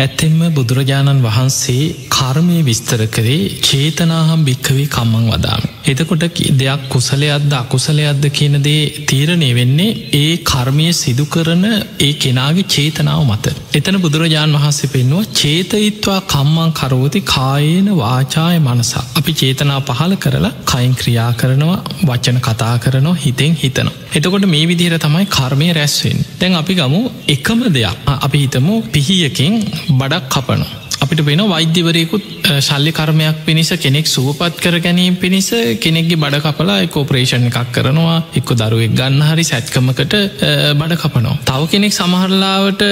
ඇත්තෙන්ම බුදුරජාණන් වහන්සේ කර්මය විස්තර කරේ චේතනාහම් භික්කවේ කම්මං වදාම. එතකොට දෙයක් කුසලයක්ද අකුසලයක්ද කියනදේ තීරණය වෙන්නේ ඒ කර්මය සිදු කරන ඒ කෙනාගේ චේතනාව මත. එතන බුදුරජාණන් වහන්සේ පෙන්වා චේතයිත්වා කම්මං කරෝති කායේන වාචාය මනසා. අපි චේතනා පහල කරලා කයින් ක්‍රියා කරනවා වචන කතා කරනවා හිතෙන් හිතනවා. එතකොට මේ විදිහර තමයි කර්මය රැස්වෙන්. තැන් අපි ගමු එකම දෙයක් අපි හිතමු පිහියකින් බඩක් කපනවා. අපිට වෙන වෛද්‍යවරයකුත් ශල්ලි කර්මයක් පිණිස කෙනෙක් සුවපත් කර ගැනීම පිණිස කෙනෙක්ගේ බඩ කපලා කෝපරේෂණ එකක් කරනවා එක්ක දරුවෙක් ගන්න හරි සැත්කමකට බඩ කපනවා. තව කෙනෙක් සමහරලාවට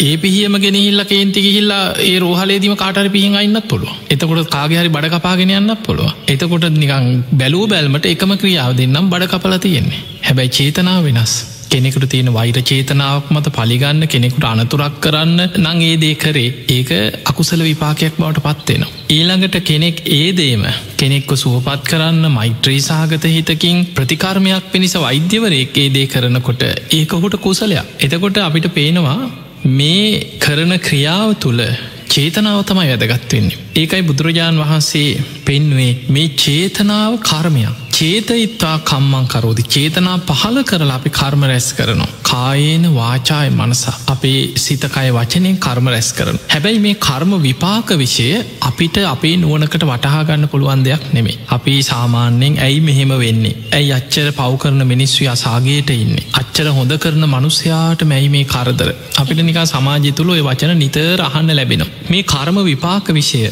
ඒ පිහියම ගෙනහිල්ල කේන්ති හිල්ලා ඒ රෝහලේදීම කාටර පිහි අන්නත් පුළුව එතකොට කාගහරි බඩ කපාගෙන යන්න පුළුව එතකොට නිකං බැලූ බැල්මට එකම ක්‍රියාව දෙන්නම් බඩ කපල තියෙන්නේ හැබැයි චේතනාව වෙනස්. කෙනෙකුට තියෙන වෛර චේතනාවක් මත පලිගන්න කෙනෙකුට අනතුරක් කරන්න නං ඒ දේ කරේ ඒක අකුසල විපාකයක් බවට පත්වෙනවා. ඊළඟට කෙනෙක් ඒදේම කෙනෙක්ව සුවපත් කරන්න මෛත්‍රී සාගත හිතකින් ප්‍රතිකර්මයක් පිණිස වෛද්‍යවරයෙක් ඒ දේ කරනකොට ඒකොහුට කුසලයක්. එතකොට අපිට පේනවා මේ කරන ක්‍රියාව තුළ චේතනාව තමයි වැදගත්වෙන්නේ. ඒකයි බුදුරජාණන් වහන්සේ පෙන්වේ මේ චේතනාව කර්මයක්. චේතයිත්තා කම්මං කරෝදි චේතනා පහල කරලා අපි කර්ම රැස් කරනවා. කායේන වාචාය මනසා අපේ සිතකය වචනයෙන් කර්ම රැස් කරන. හැබැයි මේ කර්ම විපාක විෂය අපිට අපේ නුවනකට වටහාගන්න පුළුවන් දෙයක් නෙමේ. අපි සාමාන්‍යයෙන් ඇයි මෙහෙම වෙන්නේ. ඇයි අච්චර පව් කරන මිනිස්වයා සාගේට ඉන්නේ. අච්චර හොඳ කරන මනුස්්‍යයාට මැයි මේ කරදර. අපිට නිකා සමාජය තුළ ඔය වචන නිතර අහන්න ලැබෙනවා. මේ කර්ම විපාක විෂය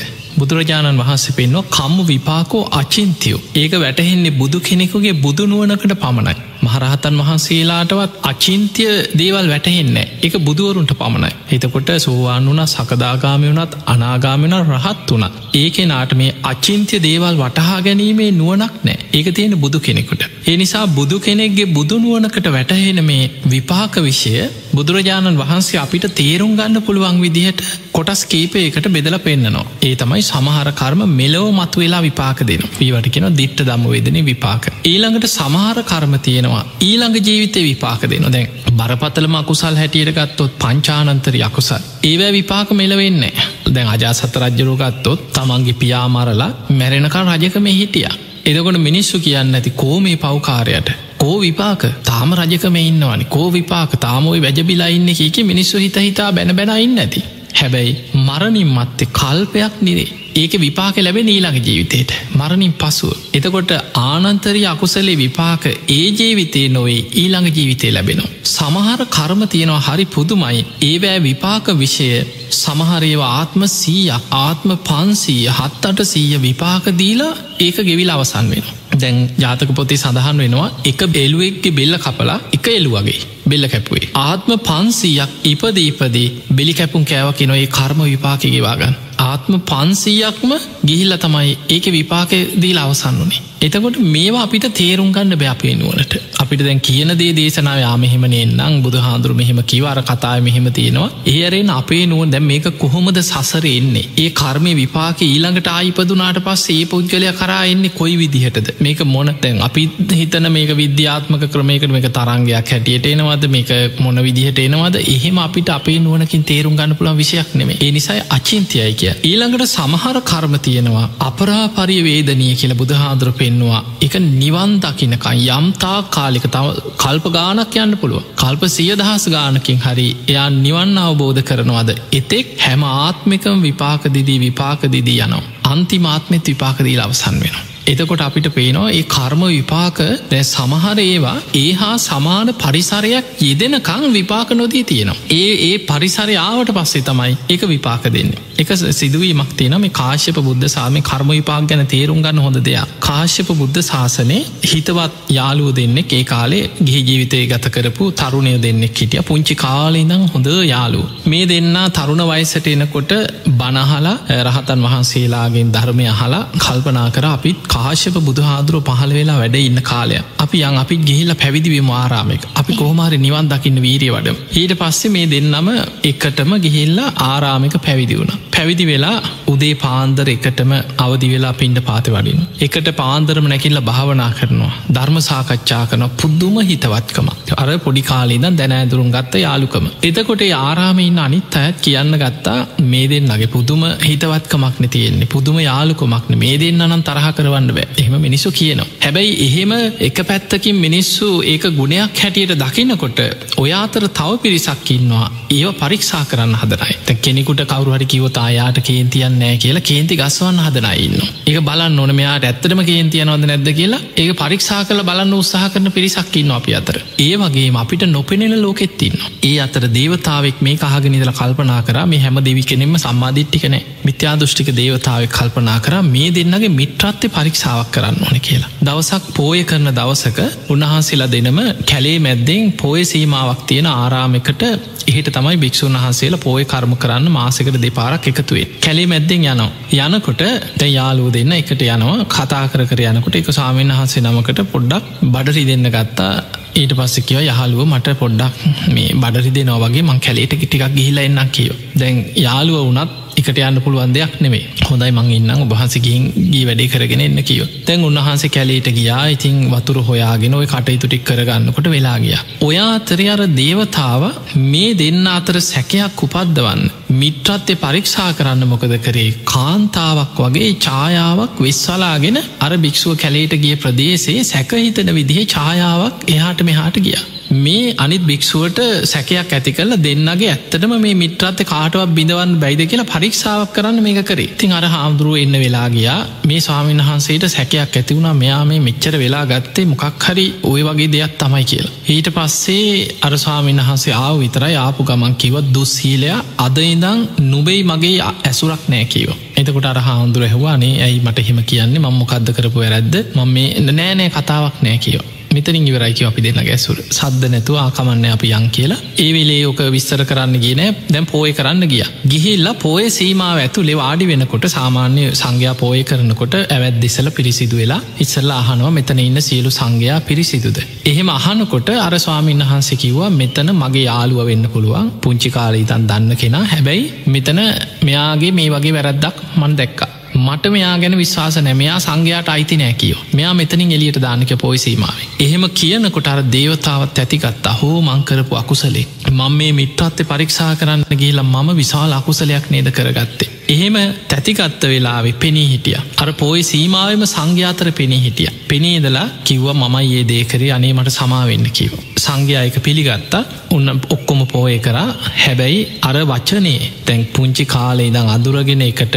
බුදුරජාණන් වහන්සේ පෙන්වා කම්ම විපාකෝ අචින්තියෝ ඒක වැටහෙන්නේ බුදු කෙනෙකුගේ බුදුනුවනකට පමණයි. මහරහතන් වහන්සේලාටවත් අචින්තිය දේවල් වැටහෙන්න එක බුදුවරුන්ට පමණයි. එතකොට සෝවාන් වුණ සකදාගාමය වනත් අනාගාමෙන රහත් වුණ. ඒක නාට මේ අචින්ත්‍ය දේවල් වටහා ගැනීමේ නුවනක් නෑ ඒක තියෙන බුදු කෙනෙකුට. ඒ නිසා බුදු කෙනෙක්ගේ බුදුනුවනකට වැටහෙන මේ විපාක විෂය බුදුරජාණන් වහන්සේ අපිට තේරුම් ගන්න පුළුවන් විදිහට කොටස් කීපයකට බෙදල පෙන්න්නනවා. ඒ තමයි සමහර කර්ම මෙලෝ මතු වෙලා විපාක දෙන. වීවට කියෙන දිට්ට දම්ම වෙදන විපාක. ඊළඟට සමහර කර්ම තියෙනවා ඊළඟ ජීවිතය විපාක දෙන දැන් බරපතලම අකුසල් හැටියට ගත්තොත් පංචානන්තර යකුසල්. ඒවැ විපාක මෙලවෙන්නේ. දැන් අජාසත රජ්ජරුගත්තොත් තමන්ගේ පියාමරලා මැරෙනකල් රජකම හිටිය. එදකොට මිනිස්සු කියන්න ඇති කෝ මේ පව්කාරයට කෝ විපාක තාම රජකම ඉන්නවනි කෝ විපාක තාමෝයි වැජබිලා ඉන්න එක මිනිස්සු හිත හිතා බැන බැනයින්න ඇති. හැබැයි මරණින් මත්තේ කල්පයක් නිරේ ඒක විපාක ලැබෙ ඊළඟ ජීවිතයට මරණින් පසුව. එතකොට ආනන්තරී අකුසලේ විපාක ඒ ජීවිතේ නොවේ ඊළඟ ජීවිතය ලැබෙනවා. සමහර කර්ම තියෙනවා හරි පුදුමයි ඒවෑ විපාක විෂය සමහරේවා ආත්ම සීයක් ආත්ම පන්සීය හත්තට සීය විපාක දීලා ඒක ගෙවිල අවසන් වෙන. දැන් ජාතක පොතේ සඳහන් වෙනවා එක බෙලුවෙක්ගේ බෙල්ල කපලා එක එලු වගේ බෙල්ල කැපුවේ. ආත්ම පන්සීයක් ඉපදීපදී බෙලි කැපුම් කෑවකි නොඒ කර්ම විපාකගේවාගන්න. ආත්ම පන්සීයක්ම ගිහිල්ල තමයි ඒක විපාක දීල අවසන්න වනේ. එතකොට මේවා අපිට තේරුම් ගන්න බ්‍යාපේ නුවනට අපිට දැන් කියන දේ දේශනාව යාමෙහෙමනේ නම් බුදු හාදුරු මෙහෙම කිවර කතාය මෙහෙම තියෙනවා. ඒරෙන් අපේ නුවන් දැම් මේක කොහොමද සසර එන්නේ? ඒ කර්මය විපාක ඊළඟට ආයිපදුනාට පස්සේ ඒ පුද්ගලය කරා එන්නේ කොයි විදිහටද? මේක මොන තැන් අපි හිතන මේක විද්‍යාත්මක ක්‍රමයකට මේක තරංගයක් හැටියට එනවද? මේක මොන විදිහට එනවද? එහෙම අපිට අපේ නුවනකින් තේරුම් ගන්න පුළන් විෂයක් නෙමේ ඒ නිසයි අචින්තයයි කිය ඊළඟට සමහර කර්ම තියෙනවා අපරා පරිවේදනය කියල බුදුහාදුර පෙන්නවා. එක නිවන් දකිනකයි යම්තා කාලික තව කල්ප ගානක් යන්න පුළුව කල්ප සිය දහස් ගානකින් හරි එයා නිවන් අවබෝධ කරනවාද? එතෙක් හැම ආත්මිකම් විපාකදිදී විපාකදිදී යනවා. අන්තිමාත්මෙත් විපාකදී අවසන් වෙනවා. එතකොට අපිට පේනවා ඒ කර්ම විපාක දැ සමහර ඒවා ඒ හා සමාන පරිසරයක් යෙදෙනකං විපාක නොදී තියෙනවා. ඒ ඒ පරිසරයාවට පස්සේ තමයි එක විපාක දෙන්න. එක සිදුවීමක් තියෙන මේ කාශ්‍යප බුද්ධ සාම කර්ම විපාක් ගැන තේරුම් ගන්න හොඳ දෙයක්. කාශ්‍යප බුද්ධ ශාසනය හිතවත් යාලුව දෙන්නෙක් ඒ කාලේ ගිහි ජීවිතය ගත කරපු තරුණය දෙන්නෙක් හිටිය පුංචි කාලඉදං හොඳ යාලු. මේ දෙන්න තරුණ වයිසට එනකොට බනහලා රහතන් වහන්සේලාගෙන් ධර්මය හලා කල්පනා කර අපිත් කාශ්‍යප බුදුහාදුරුව පහළ වෙලා වැඩ ඉන්න කාලය. අපි යන් අපි ගිහිල්ල පැවිදිවීම ආරාමෙක් අපි කෝමාරි නිවන් දකින්න වීරිය වඩ ඊට පස්සේ මේ දෙන්නම එකටම ගිහිල්ලා ආරාමික පැවිදි වුණ පැවිදි වෙලා උදේ පාන්දර එකටම අවදි වෙලා පින්ඩ පාති වඩින්. එකට පාන්දරම නැකිල්ල භාවනා කරනවා. ධර්ම සාකච්ඡා කරන පුද්දුම හිතවත්කම. අර පොඩි කාලීදන් දැනෑදුරුම් ගත්ත යාලුකම. එතකොට ආරාමඉන්න අනිත් අයත් කියන්න ගත්තා මේ දෙන්නගේ පුදුම හිතවත්කමක්න තියෙන්නේ පුදුම යාලුකොමක්න මේ දෙන්න නම් තරහ කරවන්න බෑ එහම මිනිස්සු කියනවා. හැබැයි එහෙම එක පැත්තකින් මිනිස්සු ඒක ගුණයක් හැටියට දකිනකොට ඔයාතර තව පිරිසක් ඉන්නවා ඒව පරික්ෂා කරන්න හදරයි කෙනෙකුට කවරුහරි කිවතා යාට කේන්තියන් නෑ කියලා කේන්ති ගස්වන්න හදනයින්න. ඒක බලන්න ඕන මෙයාට ඇත්තටම කේන්තියනවද නැද්ද කියලා ඒ පරික්ෂා කල බලන්න උත්සාහ කරන පිරිසක්කින්න අපි අතර. ඒ වගේ අපිට නොපෙනෙන ලෝකෙත්තින්න. ඒ අතර දේවතාවෙක් මේ කහගෙනනිදල කල්පනා කර මේ හැම දෙවි කෙනෙම සම්මාධිට්ටිකනෑ මිත්‍යා දෘෂ්ටික දේවතාවක් කල්පනා කර මේ දෙන්නගේ මිත්‍රත්්‍ය පරික්ෂාවක් කරන්න ඕන කියලා. දවසක් පෝය කරන දවසක උන්වහන්සේලා දෙනම කැලේ මැද්දෙන් පෝය සීමාවක් තියෙන ආරාමකට එහිට තමයි භික්‍ෂූන් වහන්සේලා පෝය කර්ම කරන්න මාසකට දෙපාරක් එකතුවේ කැලේ මැද්දෙන් යනවා. යනකොට දැ යාලූ දෙන්න එකට යනවා. කතා කර කර යනකොට එක සාමීන් වහන්සේ නමකට පොඩ්ඩක් බඩරි දෙන්න ගත්තා. ඊට පස්සකිව යහළුව මට පොඩ්ඩක් මේ බඩරි දෙනවා වගේ මං කැලේට ටිකක් ගිහිලා එන්නම් කියෝ දැන් යාළුව වනත් එකට යන්න පුළුවන් දෙයක් නෙවේ හොඳයි මං ඉන්නම් ඔබහන්සකින් ගී වැඩේ කරගෙන එන්න කියෝ තැන් උන්වහන්සේ කැලේට ගියා. ඉතින් වතුර හොයාගෙන ඔය කටයුතුටික් කරගන්නකොට වෙලා ගිය. ඔයා අතරය අර දේවතාව මේ දෙන්න අතර සැකයක් උපද්දවන්න. මිත්‍රත්්‍ය පරීක්ෂා කරන්න මොකද කරේ? කාන්තාවක් වගේ ඡායාවක් වෙස්වලාගෙන අර භික්ෂුව කැලේට ගිය ප්‍රදේශයේ සැකහිතන විදිහ ඡායාවක් එහාට මෙහාට ගියා. මේ අනිත් භික්ෂුවට සැකයක් ඇති කල දෙන්නගේ ඇත්තටම මේ මිත්‍රත්ත කාටවත් බිඳවන් බැයිද කියලා පරීක්ෂාවක් කරන්න මේ කරේ තින් අර හාමුදුරුව එන්න වෙලා ගියා මේ ස්වාමීන් වහන්සේට සැකයක් ඇති වුණා මෙයා මේ මෙච්චර වෙලා ගත්තේ මොකක් හරි ඔය වගේ දෙයක් තමයි කියලා. ඊට පස්සේ අර ස්වාමීන් වහන්සේ ආව විතරයි ආපු ගමන් කිවත් දුස්සීලයා අද ඉඳං නුබෙයි මගේ ඇසුරක් නෑ කියව. එතකොට අර හාමුදුර ඇහවානේ ඇයි මට හෙම කියන්නේ මංමොකක්ද කරපු ඇරැද්ද මම මේ නෑනෑ කතාවක් නෑ කියව. මෙතනින් ඉවරයිකව අපි දෙන්න ගැසුර. සද්ද නැතු ආකමන්න අපි යන් කියලා. ඒවෙලේ ඕක විස්තර කරන්න ගෙන දැම් පෝය කරන්න ගිය. ගිහිල්ලා පෝය සීමාව ඇතුළේ වාඩි වෙනකොට සාමාන්‍ය සංඝයා පෝය කරනකොට ඇවැත් දෙසල පිරිසිදු වෙලා ඉස්සල්ල අහනවා මෙතන ඉන්න සියලු සංඝයා පිරිසිදුද? එහෙම අහනකොට අර ස්වාමීන් වහන්සේ කිව්වා මෙතන මගේ යාළුව වෙන්න පුළුවන්. පුංචි කාලීතන් දන්න කෙනා. හැබැයි මෙතන මෙයාගේ මේ වගේ වැරද්දක් මන් දැක්කා. මට මෙයා ගැන විශවාස නෑමයා සංඝයාට අයිති නෑ කියෝ මෙයා මෙතනින් එලියට දානක පොයිසීමාවේ. එහෙම කියනකොට අර දේවතාවත් ඇතිකත් අහෝ මංකරපු අකුසලේ. මං මේ මිත්‍රත්ත පරීක්ෂා කරන්න ගේලා මම විශාල අකුසලයක් නේද කරගත්තේ. එහෙම තැතිකත්ත වෙලාවෙ පෙනී හිටිය. අර පෝයි සීමාවම සංඝ්‍යාතර පෙනී හිටිය. පෙනේදලා කිව්ව මමයි ඒ දේකරේ අනේ මට සමාවෙන්න කිව. සංඝයායක පිළිගත්තා උන්න ඔක්කොම පෝය කරා හැබැයි අර වචනේ තැන් පුංචි කාලේ දං අදුරගෙන එකට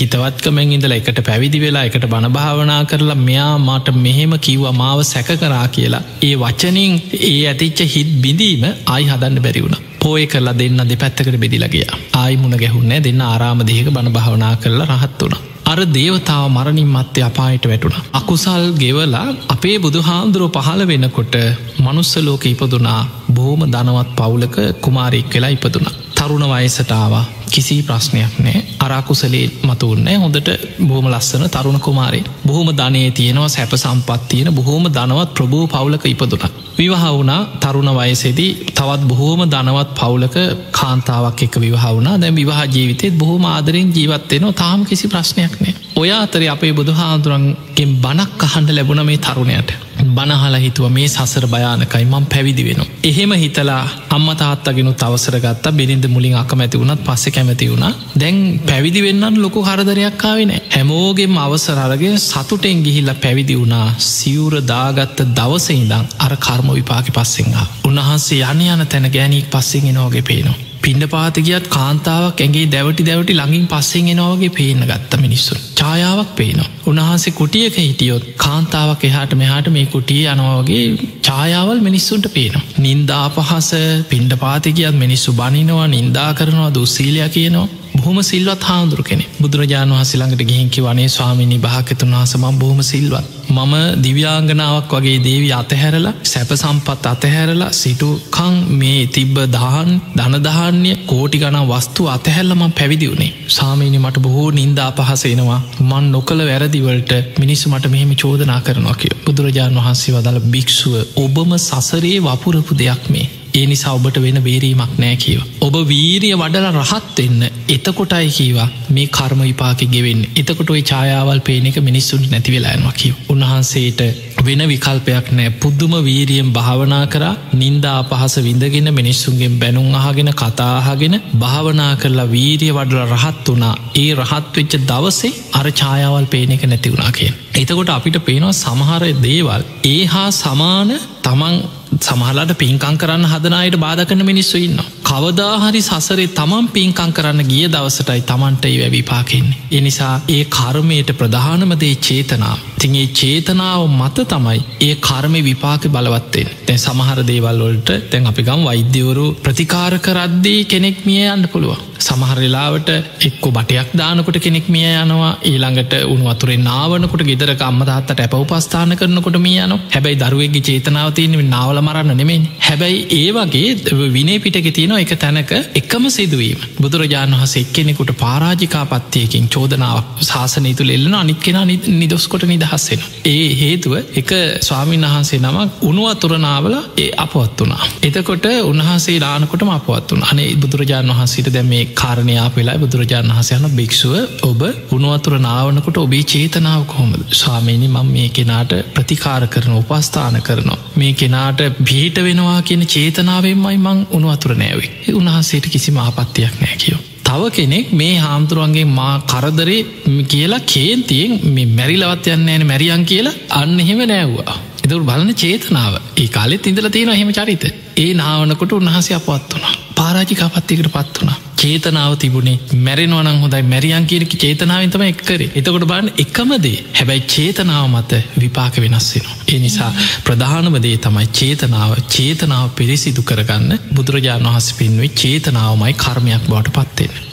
හිතවත්කමෙන් ඉඳලා එකට පැවිදි වෙලා එකට බණභාවනා කරලා මෙයා මට මෙහෙම කිව්ව මාව සැක කරා කියලා. ඒ වචනින් ඒ ඇතිච්ච හිත් බිඳීම ආයි හදන්න බැරිවුණ. පෝය කරලා දෙන්න දෙපැත්තකට බෙදිලගිය ආයිමුණ ගැහුන්නෑ දෙන්න ආරාම දෙක බණ භාවනා කරලා රහත් වුණ. අර දේවතාව මරණින් මත්තේ අපායට වැටුණ. අකුසල් ගෙවලා අපේ බුදුහාන්දුරුව පහළ වෙනකොට මනුස්සලෝක ඉපදුනා බෝම ධනවත් පවුලක කුමාරෙක් වෙලා ඉපදුනා. තරුණ වයසටාවා කිසි ප්‍රශ්නයක් නෑ අරාකුසලේ මතුවන්නෑ හොඳට බොහොම ලස්සන තරුණ කුමාරේ බොහොම ධනය තියෙනවා සැප සම්පත් තියෙන බොහෝම ධනවත් ප්‍රභූ පවුලක ඉපදුන. විවාහ වුණා තරුණ වයසේදී තවත් බොහෝම ධනවත් පවුලක කාන්තාවක් එක විවාහ වුණා දැ විවාහ ජීවිතෙත් බොහෝම ආදරෙන් ජීවත්වෙනවා තාම කිසි ප්‍රශ්නයක් නෑ. ඔය අතර අපේ බුදුහාදුරන්ගෙන් බණක් අහන්ඩ ලැබුණ මේ තරුණයට. බනහල හිතුව මේ සසර භයානකයි මං පැවිදි වෙන. එහෙම හිතලා අම්ම තාත්තගෙන තවසර ගත්තා. බිරිඳ මුලින් අකමැති වුණත් පස්සෙ කැමති වුණා. දැන් පැවිදි වෙන්නන් ලොකු හරදරයක් ආවෙන හැමෝගෙන් අවසරරගේ සතුටෙන් ගිහිල්ල පැවිදි වුණා. සිවුර දාගත්ත දවසඉදං අර කර්ම විපාකි පස්සෙන්හා උන්වහන්සේ යන යන තැන ගෑනීක් පස්සෙන් නෝගේ පේනවා. පිඩ පාතිගියත් කාන්තාවක් ඇගේ දැවටි දැවටි ළඟින් පස්සෙන් එනවාගේ පේන ගත්ත මිනිස්සු. ඡායාවක් පේනවා. උන්හන්සේ කුටියක හිටියොත් කාන්තාවක් එහාට මෙහාට මේ කුටිය යනවාගේ ඡායාවල් මිනිස්සුන්ට පේනවා. නින්දා පහස පින්ඩ පාතිකයත් මිනිස්සු බනිනවා නින්දා කරනවා දුස්සීලයා කියනවා. බොහොම සිල්වත් හාමුදුර කෙනෙ බුදුරජාණන් වහසිළඟට ගිහින්කි වනේ ස්වාමිනි භාකතුන් වහසම බොහොම සිල්වත්. මම දිව්‍යාංගනාවක් වගේ දේවී අතහැරලා සැප සම්පත් අතහැරලා සිටුකං මේ තිබ්බ දහන් ධනදහාන්‍ය කෝටි ගන වස්තු අතහැල්ලම පැවිදි වුණේ. සාමීනි මට බොහෝ නින්ද අපහසෙනවා මන් නොකළ වැරදිවලට මිනිස්සු මට මෙහෙම චෝදනා කරනවා කිය බුදුරජාණන් වහන්සේ වදල භික්ෂුව ඔබම සසරේ වපුරපු දෙයක් මේ. ඒ නිසා ඔබට වෙන බේරීමක් නෑ කියව. ඔබ වීරිය වඩල රහත් එන්න එතකොටයි කීවා මේ කර්ම විපාකි ගෙවෙන් එතකොට ඔයි ඡායාවල් පේන එක මිනිස්සුන් නැතිවෙලායන්වා කිව. උන්වහන්සේට වෙන විකල්පයක් නෑ පුද්දුම වීරියෙන් භාවනා කරා නින්දා අපහස විඳගෙන මිනිස්සුන්ගෙන් බැනුම් අහගෙන කතාහගෙන භාවනා කරලා වීරිය වඩල රහත් වනා ඒ රහත් වෙච්ච දවසේ අර ඡායාවල් පේන එක නැති වුණා කියෙන්. එතකොට අපිට පේනවා සමහර දේවල් ඒ හා සමාන තමන් සමහලාට පින්කං කරන්න හදනායට බාධකන මිනිස්සු ඉන්න. කවදාහරි සසරේ තමන් පින්කං කරන්න ගිය දවසටයි තමන්ට ඒ වැවිපාකෙන්නේ. එනිසා ඒ කර්මයට ප්‍රධානමදේ චේතනාව. තිගේ චේතනාව මත තමයි ඒ කර්ම විපාක බලවත්තෙන් තැන් සමහර දේවල්වලට තැන් අපිකම් වෛද්‍යවරු ප්‍රතිකාර කරද්දී කෙනෙක් මිය යන්න පුළුව. සමහරලාවට එක්කො බටයක් දානකොට කෙනෙක් මිය යනවා ඊළඟට උනුවතුරේ නාවනකොට ගෙදරක අම්මතාත්තට ඇප උපස්ථාන කරනකොට මිය යන හැබැයි දරුවගේ චේතනාව තියනෙ නාවල මරන්න නෙමෙන් හැබැයි ඒ වගේ විනේ පිටක තියෙන එක තැනක එකම සිදුවීම. බුදුරජාණන් වහස එක්කෙනෙකුට පාරාජිකා පත්තියකින් චෝදනාවක් ශාසනය තුළ එල්ලන අනිත් කෙන නිදොස්කොට නිදහස්සෙන. ඒ හේතුව එක ස්වාමීන් වහන්සේ නමක් උනුවතුරනාවල ඒ අපවත් වනා. එතකොට උන්හන්සේ ලානකොටම අපවත් වන අනේ බුදුරජාණන් වහන්සේට දැ මේ කාරණයා වෙලා බුදුරජාණන් වහසයන භික්ෂුව ඔබ උනුවතුර නාවනකොට ඔබේ චේතනාව කොහොමද ස්වාමීනි මං මේ කෙනාට ප්‍රතිකාර කරන උපස්ථාන කරනවා. මේ කෙනාට බීට වෙනවා කියන චේතනාවෙන්මයි මං උනුවතුර නෑවේ උන්හන්සේට කිසි මාපත්තියක් නෑ කියෝ. තව කෙනෙක් මේ හාමුදුරුවන්ගේ මා කරදරේ කියලා කේන්තියෙන් මේ මැරිලවත් යන්න ෑන මැරියන් කියලා අන්න එහෙම නෑව්වා. එතුර බලන චේතනාව. ඒ කාලෙත් ඉඳල තියෙන හෙම චරිත. ඒ නාවනකොට උන්හසේ අපවත් වනා පාරාජිකාපත්තිකට පත් වනා චේතනාව තිබුණේ මැරෙනවනං හොඳයි මැරියන් කියරකි චේතනාවතම එක්කර එතකොට බාන්න එකමදේ හැබැයි චේතනාව මත විපාක වෙනස්සෙනවා. ඒ නිසා ප්‍රධානමදේ තමයි චේතනාව චේතනාව පිරිසිදු කරගන්න බුදුරජාණන් වහස පින්වේ චේතනාවමයි කර්මයක් බවට පත්වෙන.